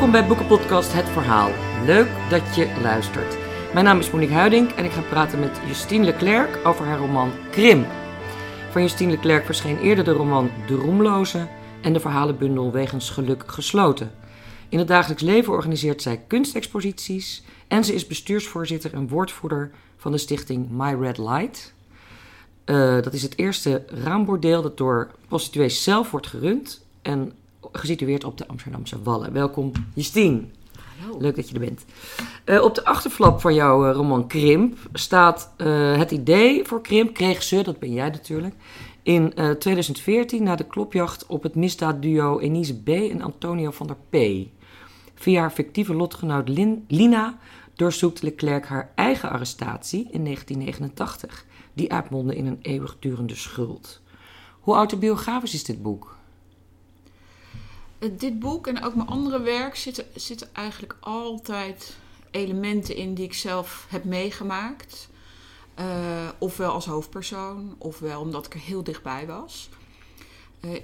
Welkom bij Boekenpodcast Het Verhaal. Leuk dat je luistert. Mijn naam is Monique Huiding en ik ga praten met Justine Leclerc over haar roman Krim. Van Justine Leclerc verscheen eerder de roman De Roemloze en de verhalenbundel Wegens Geluk Gesloten. In het dagelijks leven organiseert zij kunstexposities en ze is bestuursvoorzitter en woordvoerder van de stichting My Red Light. Uh, dat is het eerste raambordeel dat door prostituees zelf wordt gerund en gesitueerd op de Amsterdamse Wallen. Welkom, Justine. Hallo. Leuk dat je er bent. Uh, op de achterflap van jouw uh, roman Krimp staat uh, het idee voor Krimp, kreeg ze, dat ben jij natuurlijk, in 2014 na de klopjacht op het misdaadduo Enise B. en Antonio van der P. Via haar fictieve lotgenoot Lin Lina doorzoekt Leclerc haar eigen arrestatie in 1989, die uitmondde in een eeuwigdurende schuld. Hoe autobiografisch is dit boek? Dit boek en ook mijn andere werk zitten, zitten eigenlijk altijd elementen in die ik zelf heb meegemaakt. Uh, ofwel als hoofdpersoon, ofwel omdat ik er heel dichtbij was.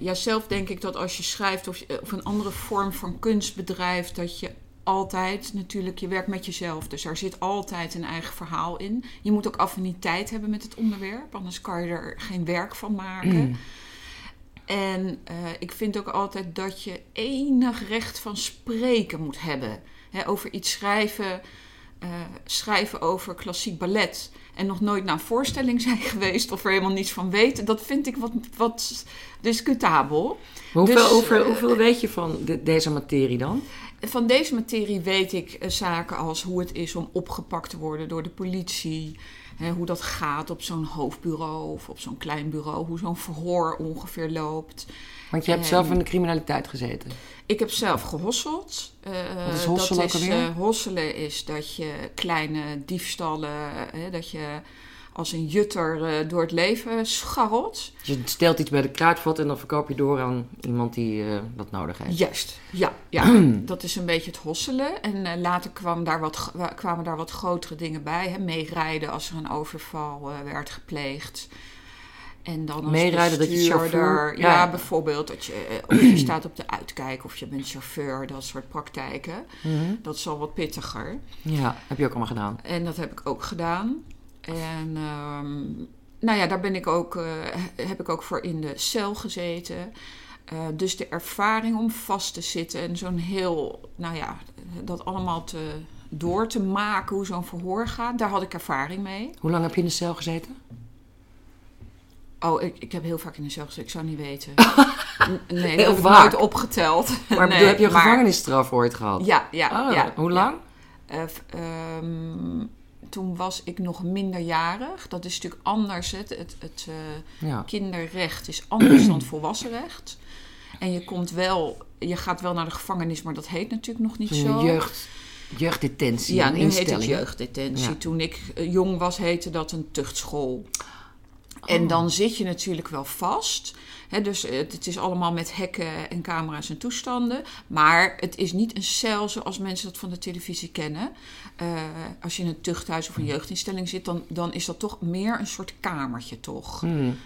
Uh, zelf denk ik dat als je schrijft of, of een andere vorm van kunst bedrijft, dat je altijd natuurlijk, je werkt met jezelf. Dus er zit altijd een eigen verhaal in. Je moet ook affiniteit hebben met het onderwerp, anders kan je er geen werk van maken. Mm. En uh, ik vind ook altijd dat je enig recht van spreken moet hebben. He, over iets schrijven, uh, schrijven over klassiek ballet. En nog nooit naar een voorstelling zijn geweest of er helemaal niets van weten. Dat vind ik wat, wat discutabel. Hoeveel, dus, hoeveel, hoeveel weet je van de, deze materie dan? Van deze materie weet ik uh, zaken als hoe het is om opgepakt te worden door de politie. Hè, hoe dat gaat op zo'n hoofdbureau of op zo'n klein bureau. Hoe zo'n verhoor ongeveer loopt. Want je hebt En zelf in de criminaliteit gezeten. Ik heb zelf gehosseld. Uh, Wat is hosselen dat ook is, uh, hosselen is dat je kleine diefstallen, hè, dat je als een jutter uh, door het leven scharrelt. Je stelt iets bij de kruidvat en dan verkoop je door aan iemand die uh, dat nodig heeft. Juist, ja. ja. dat is een beetje het hosselen. En uh, later kwam daar wat, kwamen daar wat grotere dingen bij. Hè? Meerijden als er een overval werd gepleegd. En dan als Meerijden dat je chauffeur... Ja, ja, bijvoorbeeld dat je, of je staat op de uitkijk of je bent chauffeur. Dat soort praktijken. Mm -hmm. Dat is al wat pittiger. Ja, heb je ook allemaal gedaan. En dat heb ik ook gedaan. En um, nou ja, daar ben ik ook, uh, heb ik ook voor in de cel gezeten. Uh, dus de ervaring om vast te zitten en zo'n heel, nou ja, dat allemaal te, door te maken, hoe zo'n verhoor gaat, daar had ik ervaring mee. Hoe lang heb je in de cel gezeten? Oh, ik, ik heb heel vaak in de cel gezeten, ik zou niet weten. nee, heel dat heb ik nooit opgeteld. Maar nee, heb je een maar, gevangenisstraf ooit gehad? Ja, ja. Oh, ja hoe lang? Ja. Uh, um, toen was ik nog minderjarig. Dat is natuurlijk anders. Het, het, het uh, ja. kinderrecht is anders dan het volwassenrecht. En je komt wel, je gaat wel naar de gevangenis, maar dat heet natuurlijk nog niet zo. Jeugd, jeugddetentie. Ja, nu heet het jeugddetentie. Ja. Toen ik jong was, heette dat een tuchtschool. Oh. En dan zit je natuurlijk wel vast. He, dus het, het, is allemaal met hekken en camera's en toestanden. Maar het is niet een cel zoals mensen dat van de televisie kennen. Uh, als je in een tuchthuis of een jeugdinstelling zit, dan, dan is dat toch meer een soort kamertje, toch? Hmm.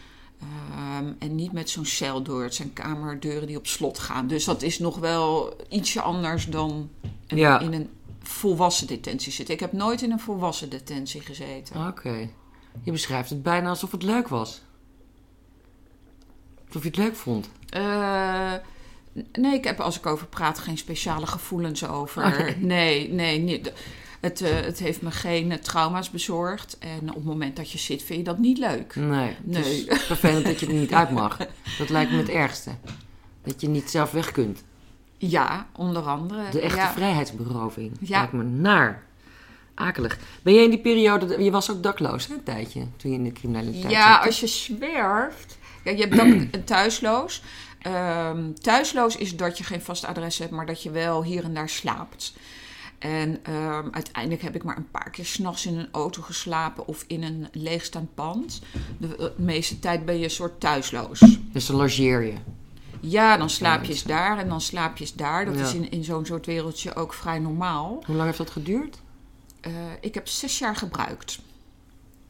Um, en niet met zo'n celdeur. Het zijn kamerdeuren die op slot gaan. Dus dat is nog wel ietsje anders dan een, ja. in een volwassen detentie zitten. Ik heb nooit in een volwassen detentie gezeten. Oké. Okay. Je beschrijft het bijna alsof het leuk was. Of je het leuk vond? Uh, nee, ik heb als ik over praat geen speciale gevoelens over. Okay. Nee, nee, niet. Het, uh, het heeft me geen uh, trauma's bezorgd. En op het moment dat je zit, vind je dat niet leuk. Nee, nee. is vervelend dat je er niet uit mag. Dat lijkt me het ergste. Dat je niet zelf weg kunt. Ja, onder andere. De echte ja. vrijheidsberoving. Ja. Lijkt me naar. Akelig. Ben jij in die periode... Je was ook dakloos, hè, een tijdje, toen je in de criminaliteit Ja, zat. als je zwerft... Kijk, je hebt dak en thuisloos. Um, thuisloos is dat je geen vast adres hebt, maar dat je wel hier en daar slaapt. En um, uiteindelijk heb ik maar een paar keer s'nachts in een auto geslapen of in een leegstaand pand. De, de meeste tijd ben je een soort thuisloos. Dus dan logeer je? Ja, dan slaap je eens daar en dan slaap je eens daar. Dat Ja. is in, in zo'n soort wereldje ook vrij normaal. Hoe lang heeft dat geduurd? Uh, ik heb zes jaar gebruikt.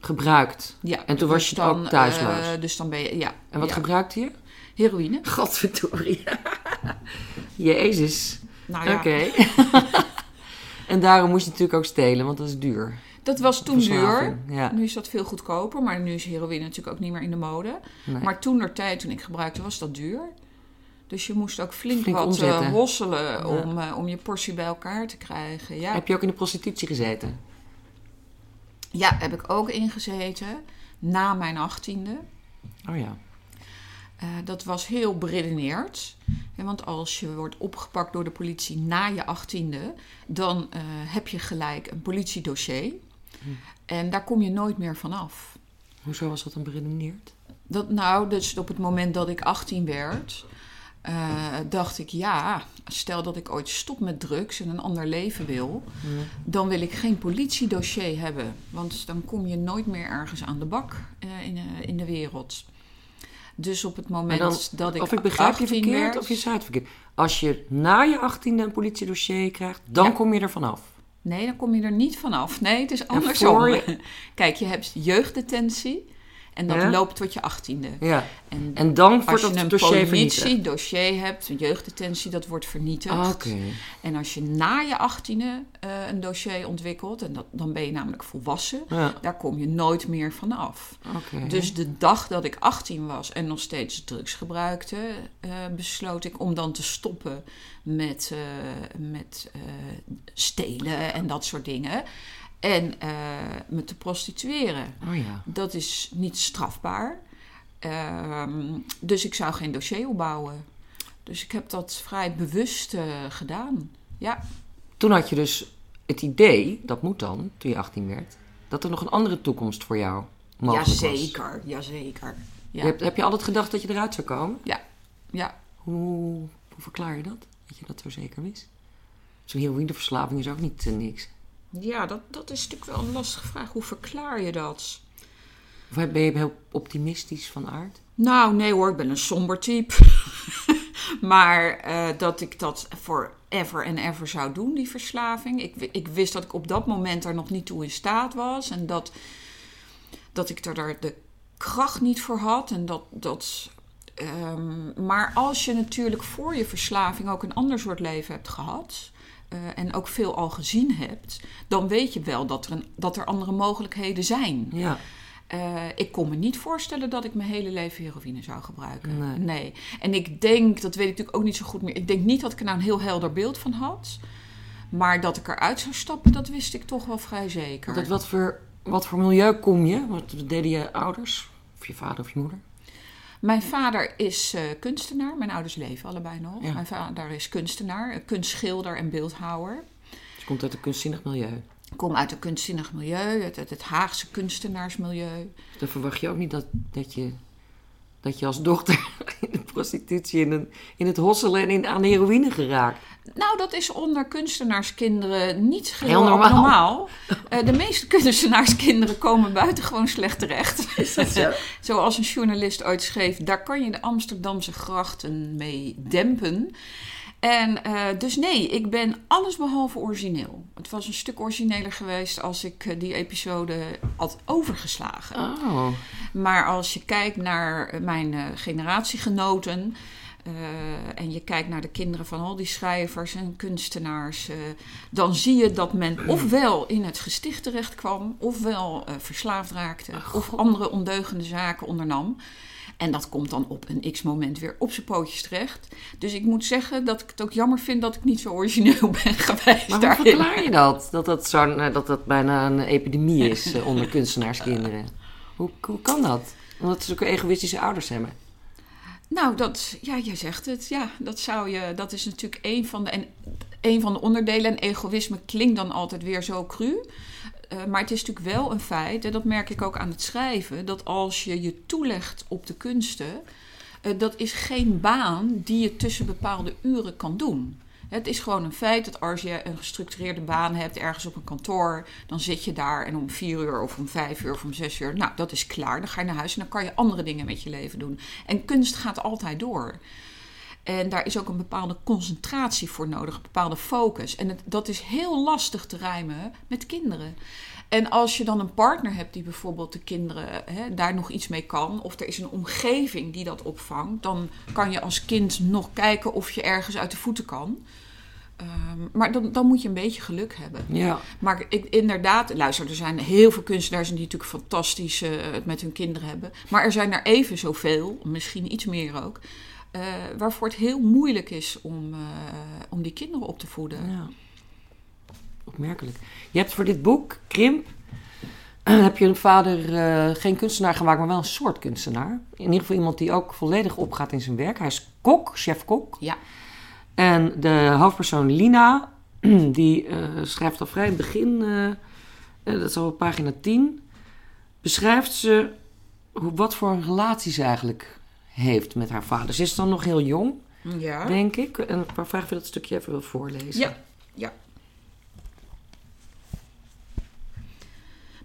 Gebruikt. Ja, En toen was je dan, ook thuisloos? uh, dus dan ben je, ja. En wat ja. gebruikte je? Heroïne. Godverdorie. Jezus. Nou ja, Oké. en daarom moest je natuurlijk ook stelen, want dat is duur. dat was toen duur. Ja. Nu is dat veel goedkoper, maar nu is heroïne natuurlijk ook niet meer in de mode. Nee. Maar toen der tijd, toen ik gebruikte, was dat duur. Dus je moest ook flink, Flink wat eh, omzetten. hosselen om, eh, om je portie bij elkaar te krijgen. Ja. Heb je ook in de prostitutie gezeten? ja, heb ik ook ingezeten. Na mijn achttiende. Oh ja. Eh, dat was heel beredeneerd. Want als je wordt opgepakt door de politie na je achttiende, dan eh, heb je gelijk een politiedossier. Hm. En daar kom je nooit meer vanaf. Hoezo was dat dan beredeneerd? Dat, nou, dus op het moment dat ik 18 werd, eh, dacht ik, ja, stel dat ik ooit stop met drugs en een ander leven wil, dan wil ik geen politiedossier hebben. Want dan kom je nooit meer ergens aan de bak eh, in, in de wereld. Dus op het moment dan- dat ik Of ik begrijp je 18 verkeerd werd, of je zei het verkeerd. Als je na je achttiende een politiedossier krijgt, dan Ja. kom je er vanaf. Nee, dan kom je er niet vanaf. Nee, het is andersom. je- Kijk, je hebt jeugddetentie en dat Ja. loopt tot je achttiende. Ja. En En dan wordt als je dat een dossier vernietigd. politiedossier hebt, een jeugddetentie, dat wordt vernietigd. Ah, Oké. En als je na je achttiende eh een dossier ontwikkelt, en dat, dan ben je namelijk volwassen, Ja, daar kom je nooit meer van af. Dus de dag dat ik 18 was en nog steeds drugs gebruikte, eh, besloot ik om dan te stoppen met, eh, met stelen en dat soort dingen. En eh, me te prostitueren. Oh ja. Dat is niet strafbaar. Ehm, dus ik zou geen dossier opbouwen. Dus ik heb dat vrij bewust eh, gedaan. Ja, Toen had je dus het idee, dat moet dan, toen je 18 werd, dat er nog een andere toekomst voor jou mogelijk was. jazeker. Jazeker. Ja. hebt, heb je altijd gedacht dat je eruit zou komen? ja. Hoe, hoe verklaar je dat? Dat je dat zo zeker wist? Zo'n heroïneverslaving is ook niet eh, niks. Ja dat, dat is natuurlijk wel een lastige vraag. Hoe verklaar je dat? Of ben je heel optimistisch van aard? Nou, nee hoor, ik ben een somber type. maar eh, dat ik dat voor ever en ever zou doen, die verslaving. Ik, ik wist dat ik op dat moment er nog niet toe in staat was. En dat, dat ik er daar de kracht niet voor had. En dat, dat, ehm, maar als je natuurlijk voor je verslaving ook een ander soort leven hebt gehad. Eh, en ook veel al gezien hebt, dan weet je wel dat er, een, dat er andere mogelijkheden zijn. Ja. Eh, ik kon me niet voorstellen dat ik mijn hele leven heroïne zou gebruiken. Nee. En ik denk, dat weet ik natuurlijk ook niet zo goed meer. Ik denk niet dat ik er nou een heel helder beeld van had. Maar dat ik eruit zou stappen, dat wist ik toch wel vrij zeker. Uit wat voor, wat voor milieu kom je? Wat deden je ouders? Of je vader of je moeder? Mijn vader is eh, kunstenaar. Mijn ouders leven allebei nog. Ja. Mijn vader is kunstenaar, kunstschilder en beeldhouwer. Je komt uit een kunstzinnig milieu. Ik kom uit een kunstzinnig milieu, uit het, het Haagse kunstenaarsmilieu. Dan verwacht je ook niet dat, dat, je, dat je als dochter in de prostitutie, in, een, in het hosselen en in, aan de heroïne geraakt. Nou, dat is onder kunstenaarskinderen niet Heel normaal. normaal. Eh, de meeste kunstenaarskinderen komen buitengewoon slecht terecht. Is dat zo? Zoals een journalist ooit schreef, daar kan je de Amsterdamse grachten mee dempen. En eh, dus nee, ik ben allesbehalve origineel. Het was een stuk origineler geweest als ik eh, die episode had overgeslagen. Oh. Maar als je kijkt naar mijn generatiegenoten. Eh, en je kijkt naar de kinderen van al die schrijvers en kunstenaars. eh, dan zie je dat men ofwel in het gesticht terecht kwam. ofwel eh, verslaafd raakte. of andere ondeugende zaken ondernam. En dat komt dan op een x-moment weer op zijn pootjes terecht. Dus ik moet zeggen dat ik het ook jammer vind dat ik niet zo origineel ben geweest Maar hoe verklaar je dat? Dat dat, zo, dat dat bijna een epidemie is onder kunstenaarskinderen. Hoe, hoe kan dat? Omdat ze ook egoïstische ouders hebben. Nou, dat, ja, jij zegt het. Ja, dat zou je. Dat is natuurlijk een van de, en, een van de onderdelen. En egoïsme klinkt dan altijd weer zo cru. Eh, maar het is natuurlijk wel een feit, en dat merk ik ook aan het schrijven, dat als je je toelegt op de kunsten, eh, dat is geen baan die je tussen bepaalde uren kan doen. Het is gewoon een feit dat als je een gestructureerde baan hebt ergens op een kantoor, dan zit je daar en om vier uur of om vijf uur of om zes uur, nou dat is klaar. Dan ga je naar huis en dan kan je andere dingen met je leven doen. En kunst gaat altijd door. En daar is ook een bepaalde concentratie voor nodig, een bepaalde focus. En dat is heel lastig te rijmen met kinderen. En als je dan een partner hebt die bijvoorbeeld de kinderen hè, daar nog iets mee kan, of er is een omgeving die dat opvangt, dan kan je als kind nog kijken of je ergens uit de voeten kan. Ehm, maar dan, dan moet je een beetje geluk hebben. Ja. Maar ik, inderdaad, luister, er zijn heel veel kunstenaars die natuurlijk fantastisch eh, het met hun kinderen hebben. Maar er zijn er even zoveel, misschien iets meer ook, eh, waarvoor het heel moeilijk is om, eh, om die kinderen op te voeden. ja. Opmerkelijk. Je hebt voor dit boek, Krimp, heb je een vader eh, geen kunstenaar gemaakt, maar wel een soort kunstenaar. In ieder geval iemand die ook volledig opgaat in zijn werk. Hij is kok, chef-kok. Ja. En de hoofdpersoon Lina, die eh, schrijft al vrij in het begin, eh, eh, dat is al op pagina 10, beschrijft ze hoe, wat voor een relatie ze eigenlijk heeft met haar vader. Ze is dan nog heel jong, Ja. denk ik. En ik vraag of je dat stukje even wil voorlezen. Ja, ja.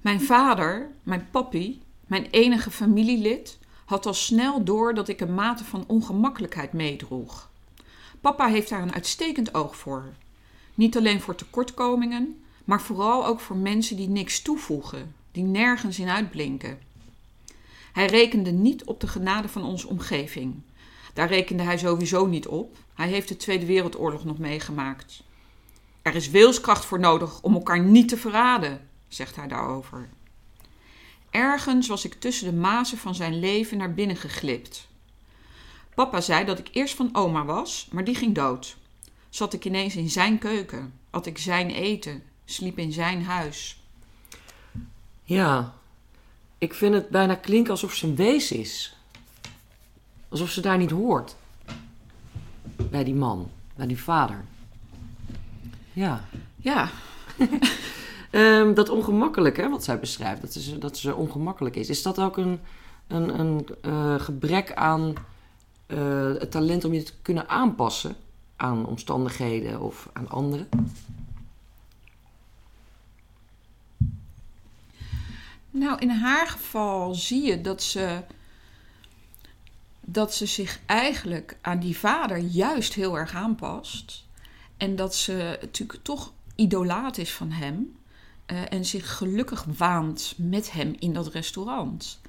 Mijn vader, mijn papi, mijn enige familielid, had al snel door dat ik een mate van ongemakkelijkheid meedroeg. Papa heeft daar een uitstekend oog voor. Niet alleen voor tekortkomingen, maar vooral ook voor mensen die niks toevoegen, die nergens in uitblinken. Hij rekende niet op de genade van onze omgeving. Daar rekende hij sowieso niet op. Hij heeft de Tweede Wereldoorlog nog meegemaakt. Er is wilskracht voor nodig om elkaar niet te verraden, zegt hij daarover. Ergens was ik tussen de mazen van zijn leven naar binnen geglipt. Papa zei dat ik eerst van oma was, maar die ging dood. Zat ik ineens in zijn keuken, at ik zijn eten, sliep in zijn huis. Ja, ik vind het bijna klinken alsof ze een wees is. Alsof ze daar niet hoort. Bij die man, bij die vader. Ja. Ja, Ehm, dat ongemakkelijk, hè, wat zij beschrijft, dat ze, dat ze ongemakkelijk is. Is dat ook een, een, een eh, gebrek aan eh, het talent om je te kunnen aanpassen aan omstandigheden of aan anderen? Nou, in haar geval zie je dat ze, dat ze zich eigenlijk aan die vader juist heel erg aanpast. En dat ze natuurlijk toch idolaat is van hem. Eh, en zich gelukkig waant met hem in dat restaurant.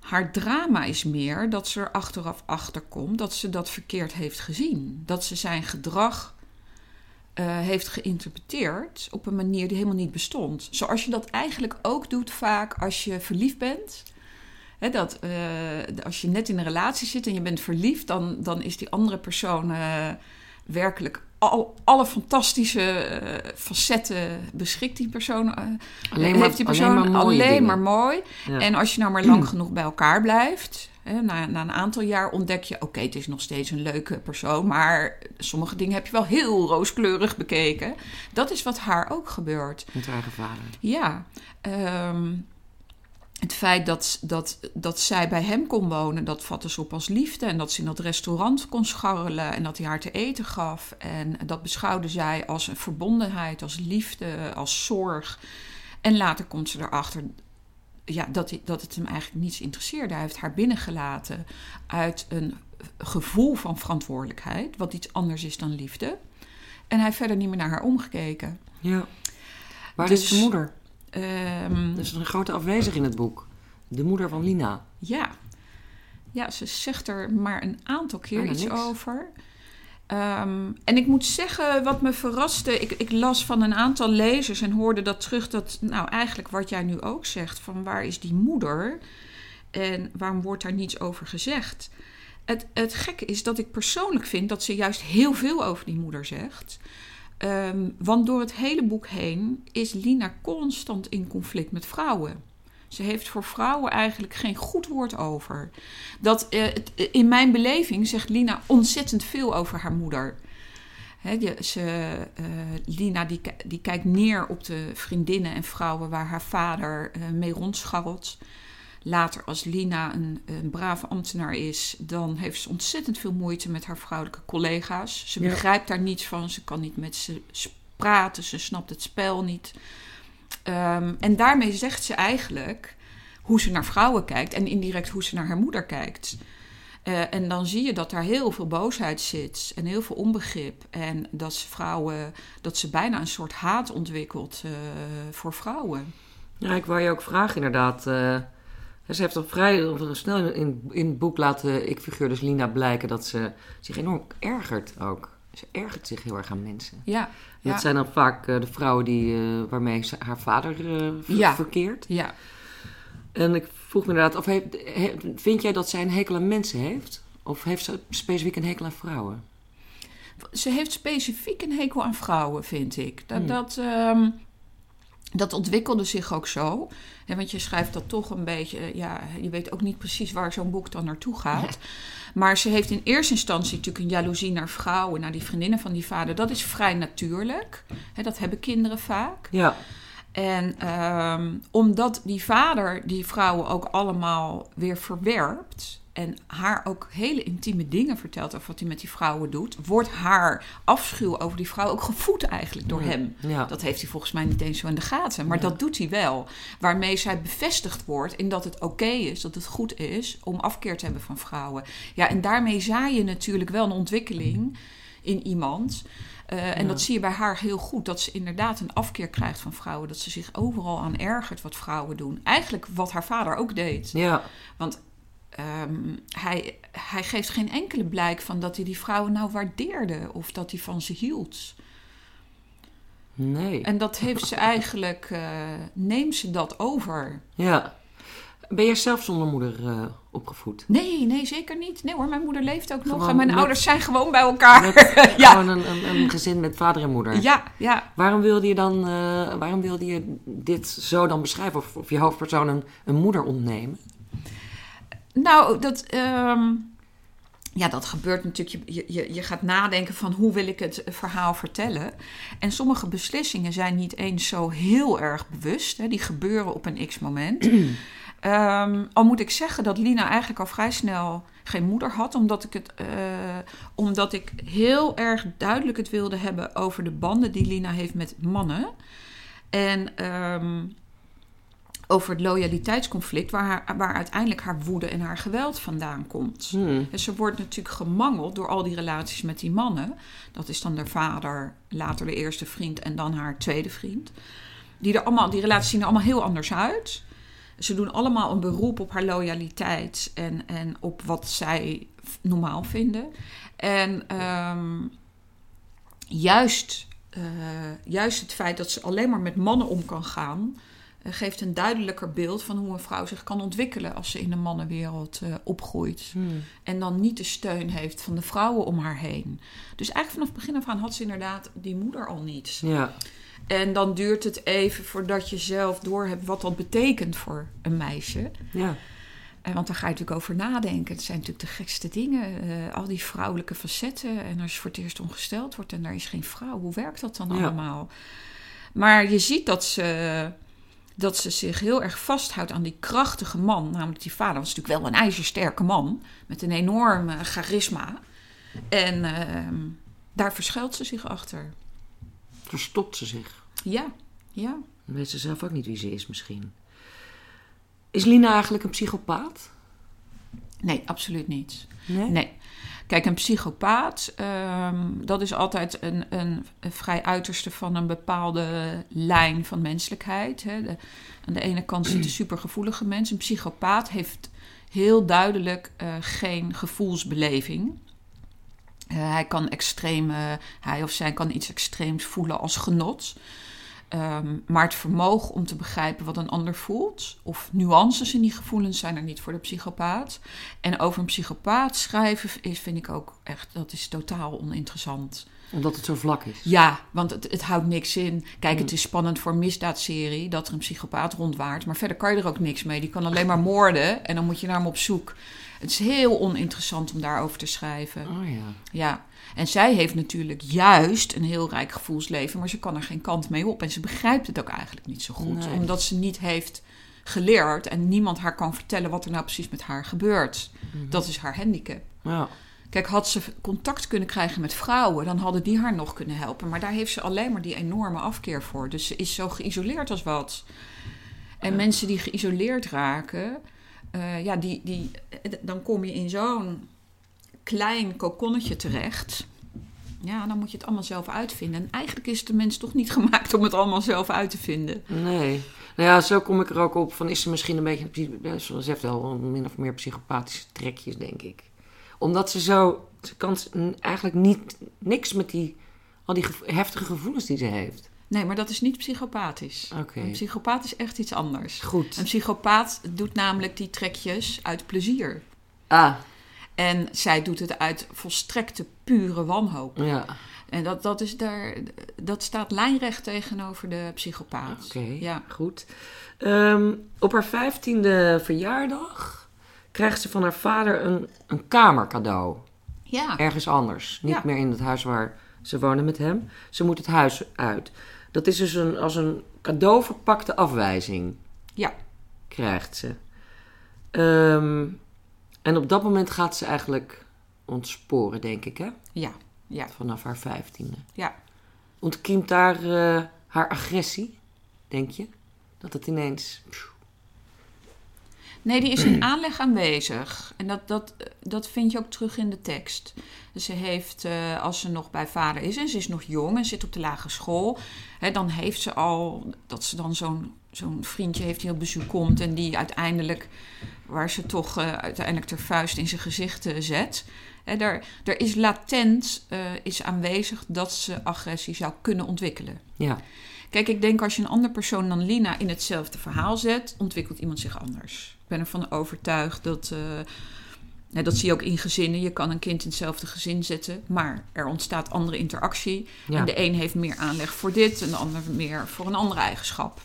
Haar drama is meer dat ze er achteraf achter komt dat ze dat verkeerd heeft gezien. Dat ze zijn gedrag eh, heeft geïnterpreteerd op een manier die helemaal niet bestond. Zoals je dat eigenlijk ook doet vaak als je verliefd bent. Dat, eh, als je net in een relatie zit en je bent verliefd, dan, dan is die andere persoon eh, werkelijk al, alle fantastische eh, facetten beschikt die persoon. eh, Alleen maar, heeft die persoon alleen maar alleen mooi. Ja. En als je nou maar lang genoeg bij elkaar blijft, hè, na, na een aantal jaar ontdek je: oké, het is nog steeds een leuke persoon, maar sommige dingen heb je wel heel rooskleurig bekeken. Dat is wat haar ook gebeurt. Met haar vader. Ja, ehm, het feit dat, dat, dat zij bij hem kon wonen, dat vatte ze op als liefde. En dat ze in dat restaurant kon scharrelen en dat hij haar te eten gaf. En dat beschouwde zij als een verbondenheid, als liefde, als zorg. En later komt ze erachter ja, dat, dat het hem eigenlijk niets interesseerde. Hij heeft haar binnengelaten uit een gevoel van verantwoordelijkheid, wat iets anders is dan liefde. En hij heeft verder niet meer naar haar omgekeken. Ja. Waar Dus- is de moeder? Dat is een grote afwezig in het boek. De moeder van Lina. Ja. Ja, ze zegt er maar een aantal keer Bijna iets niks. over. Ehm, en ik moet zeggen, wat me verraste, ik, ik las van een aantal lezers en hoorde dat terug, dat nou eigenlijk wat jij nu ook zegt, van waar is die moeder en waarom wordt daar niets over gezegd? Het, het gekke is dat ik persoonlijk vind dat ze juist heel veel over die moeder zegt. Ehm, want door het hele boek heen is Lina constant in conflict met vrouwen. Ze heeft voor vrouwen eigenlijk geen goed woord over. Dat, eh, het- in mijn beleving zegt Lina ontzettend veel over haar moeder. Ze, eh, Lina die, die kijkt neer op de vriendinnen en vrouwen waar haar vader eh, mee rondscharrelt. Later, als Lina een, een brave ambtenaar is, dan heeft ze ontzettend veel moeite met haar vrouwelijke collega's. Ze Ja. begrijpt daar niets van, ze kan niet met ze praten, ze snapt het spel niet. Ehm, en daarmee zegt ze eigenlijk hoe ze naar vrouwen kijkt en indirect hoe ze naar haar moeder kijkt. Eh, en dan zie je dat daar heel veel boosheid zit en heel veel onbegrip. En dat ze vrouwen, dat ze bijna een soort haat ontwikkelt eh, voor vrouwen. Ja, ik wou je ook vragen inderdaad. Eh, ze heeft al vrij snel in, in het boek laten ik figuur dus Lina blijken dat ze zich enorm ergert ook Ze ergert zich heel erg aan mensen. Ja, Dat zijn dan vaak eh, de vrouwen die, eh, waarmee ze, haar vader eh, Ja. verkeert. ja. En ik vroeg me inderdaad, of heeft, he- vind jij dat zij een hekel aan mensen heeft? Of heeft ze specifiek een hekel aan vrouwen? Ze heeft specifiek een hekel aan vrouwen, vind ik. Dat, Hmm. dat, ehm, dat ontwikkelde zich ook zo. Hè, want je schrijft dat toch een beetje... eh, Ja, je weet ook niet precies waar zo'n boek dan naartoe gaat. Maar ze heeft in eerste instantie natuurlijk een jaloezie naar vrouwen... naar die vriendinnen van die vader. Dat is vrij natuurlijk. Hè, dat hebben kinderen vaak. Ja, En ehm, omdat die vader die vrouwen ook allemaal weer verwerpt en haar ook hele intieme dingen vertelt over wat hij met die vrouwen doet, wordt haar afschuw over die vrouw ook gevoed eigenlijk door hem. ja. Dat heeft hij volgens mij niet eens zo in de gaten, maar Ja. dat doet hij wel. Waarmee zij bevestigd wordt in dat het oké is, dat het goed is om afkeer te hebben van vrouwen. Ja, en daarmee zaai je natuurlijk wel een ontwikkeling in iemand. Eh, en Ja. dat zie je bij haar heel goed. Dat ze inderdaad een afkeer krijgt van vrouwen. Dat ze zich overal aan ergert wat vrouwen doen. Eigenlijk wat haar vader ook deed. ja. Want ehm, hij, hij geeft geen enkele blijk van dat hij die vrouwen nou waardeerde. Of dat hij van ze hield. Nee. En dat heeft ze eigenlijk, eh, neemt ze dat over. Ja. Ben jij zelf zonder moeder eh, opgevoed? Nee, nee, zeker niet. Nee hoor, mijn moeder leeft ook nog. En mijn met- ouders zijn gewoon bij elkaar. Met ja. Gewoon een, een, een gezin met vader en moeder. ja, ja. Waarom wilde je dan, eh, waarom wilde je dit zo dan beschrijven? Of, of je hoofdpersoon een, een moeder ontnemen? Nou, dat, ehm, ja, dat gebeurt natuurlijk. Je, je, je gaat nadenken van hoe wil ik het verhaal vertellen. En sommige beslissingen zijn niet eens zo heel erg bewust. Hè. Die gebeuren op een x-moment. Ehm, al moet ik zeggen dat Lina eigenlijk al vrij snel geen moeder had. Omdat ik, het, eh, omdat ik heel erg duidelijk het wilde hebben over de banden die Lina heeft met mannen. En ehm, over het loyaliteitsconflict, waar, haar, waar uiteindelijk haar woede en haar geweld vandaan komt. Hmm. En ze wordt natuurlijk gemangeld door al die relaties met die mannen. Dat is dan de vader, later de eerste vriend en dan haar tweede vriend. Die, er allemaal, die relaties zien er allemaal heel anders uit. Ze doen allemaal een beroep op haar loyaliteit en, en op wat zij normaal vinden. En ehm, juist, eh, juist het feit dat ze alleen maar met mannen om kan gaan, geeft een duidelijker beeld van hoe een vrouw zich kan ontwikkelen als ze in de mannenwereld eh, opgroeit. Hmm. En dan niet de steun heeft van de vrouwen om haar heen. Dus eigenlijk vanaf het begin af aan had ze inderdaad die moeder al niet. Ja. En dan duurt het even voordat je zelf doorhebt wat dat betekent voor een meisje. Ja. En want daar ga je natuurlijk over nadenken. Het zijn natuurlijk de gekste dingen. eh, al die vrouwelijke facetten. En als je voor het eerst ongesteld wordt en daar is geen vrouw. Hoe werkt dat dan Ja. allemaal? Maar je ziet dat ze, dat ze zich heel erg vasthoudt aan die krachtige man. Namelijk die vader was natuurlijk wel een ijzersterke man. Met een enorm charisma. En ehm, daar verschuilt ze zich achter. Verstopt ze zich. Ja, ja. Dan weet ze zelf ook niet wie ze is misschien. Is Lina eigenlijk een psychopaat? Nee, absoluut niet. Nee. Nee. Kijk, een psychopaat, ehm, dat is altijd een, een, een vrij uiterste van een bepaalde lijn van menselijkheid. Hè. De- aan de ene kant zit een supergevoelige mens. Een psychopaat heeft heel duidelijk eh, geen gevoelsbeleving. Eh, hij kan extreem, hij of zij kan iets extreems voelen als genot. Ehm, maar het vermogen om te begrijpen wat een ander voelt, of nuances in die gevoelens, zijn er niet voor de psychopaat. En over een psychopaat schrijven is, vind ik ook echt, dat is totaal oninteressant. Omdat het zo vlak is. Ja, want het, het houdt niks in. Kijk, het Hmm. is spannend voor een misdaadserie dat er een psychopaat rondwaart. Maar verder kan je er ook niks mee. Die kan alleen maar moorden en dan moet je naar hem op zoek. Het is heel oninteressant om daarover te schrijven. Oh ja. Ja, en zij heeft natuurlijk juist een heel rijk gevoelsleven, maar ze kan er geen kant mee op. En ze begrijpt het ook eigenlijk niet zo goed, Nee. omdat ze niet heeft geleerd en niemand haar kan vertellen wat er nou precies met haar gebeurt. Mhm. Dat is haar handicap. Ja. Kijk, had ze contact kunnen krijgen met vrouwen, dan hadden die haar nog kunnen helpen. Maar daar heeft ze alleen maar die enorme afkeer voor. Dus ze is zo geïsoleerd als wat. En Ja. mensen die geïsoleerd raken, eh, ja, die, die, dan kom je in zo'n klein kokonnetje terecht. Ja, dan moet je het allemaal zelf uitvinden. En eigenlijk is de mens toch niet gemaakt om het allemaal zelf uit te vinden. Nee. Nou ja, zo kom ik er ook op van is ze misschien een beetje, ja, ze heeft wel min of meer psychopathische trekjes, denk ik. omdat ze zo... Ze kan eigenlijk niet, niks met die, al die heftige gevoelens die ze heeft. Nee, maar dat is niet psychopathisch. Oké. Een psychopaat is echt iets anders. Goed. Een psychopaat doet namelijk die trekjes uit plezier. Ah, En zij doet het uit volstrekte pure wanhoop. ja. En dat, dat, is daar, dat staat lijnrecht tegenover de psychopaat. Oké, Ja. goed. Ehm, op haar vijftiende verjaardag krijgt ze van haar vader een, een kamer cadeau. Ja. Ergens anders. Niet Ja. meer in het huis waar ze wonen met hem. Ze moet het huis uit. Dat is dus een, als een cadeau verpakte afwijzing. Ja. Krijgt ze. Ehm, en op dat moment gaat ze eigenlijk ontsporen, denk ik, hè? Ja. Ja. Vanaf haar vijftiende. Ja. Ontkiemt daar eh, haar agressie, denk je? Dat het ineens... Nee, die is in aanleg aanwezig. En dat, dat, dat vind je ook terug in de tekst. Ze heeft, eh, als ze nog bij vader is en ze is nog jong en zit op de lagere school, hè, dan heeft ze al dat ze dan zo'n zo'n vriendje heeft die op bezoek komt en die uiteindelijk, waar ze toch eh, uiteindelijk ter vuist in zijn gezicht eh, zet. Hè, daar, er is latent is aanwezig dat ze agressie zou kunnen ontwikkelen. Ja, Kijk, ik denk als je een andere persoon dan Lina in hetzelfde verhaal zet, ontwikkelt iemand zich anders. Ik ben ervan overtuigd dat. eh, nou, dat zie je ook in gezinnen. Je kan een kind in hetzelfde gezin zetten, maar er ontstaat andere interactie. ja. En de een heeft meer aanleg voor dit en de ander meer voor een andere eigenschap.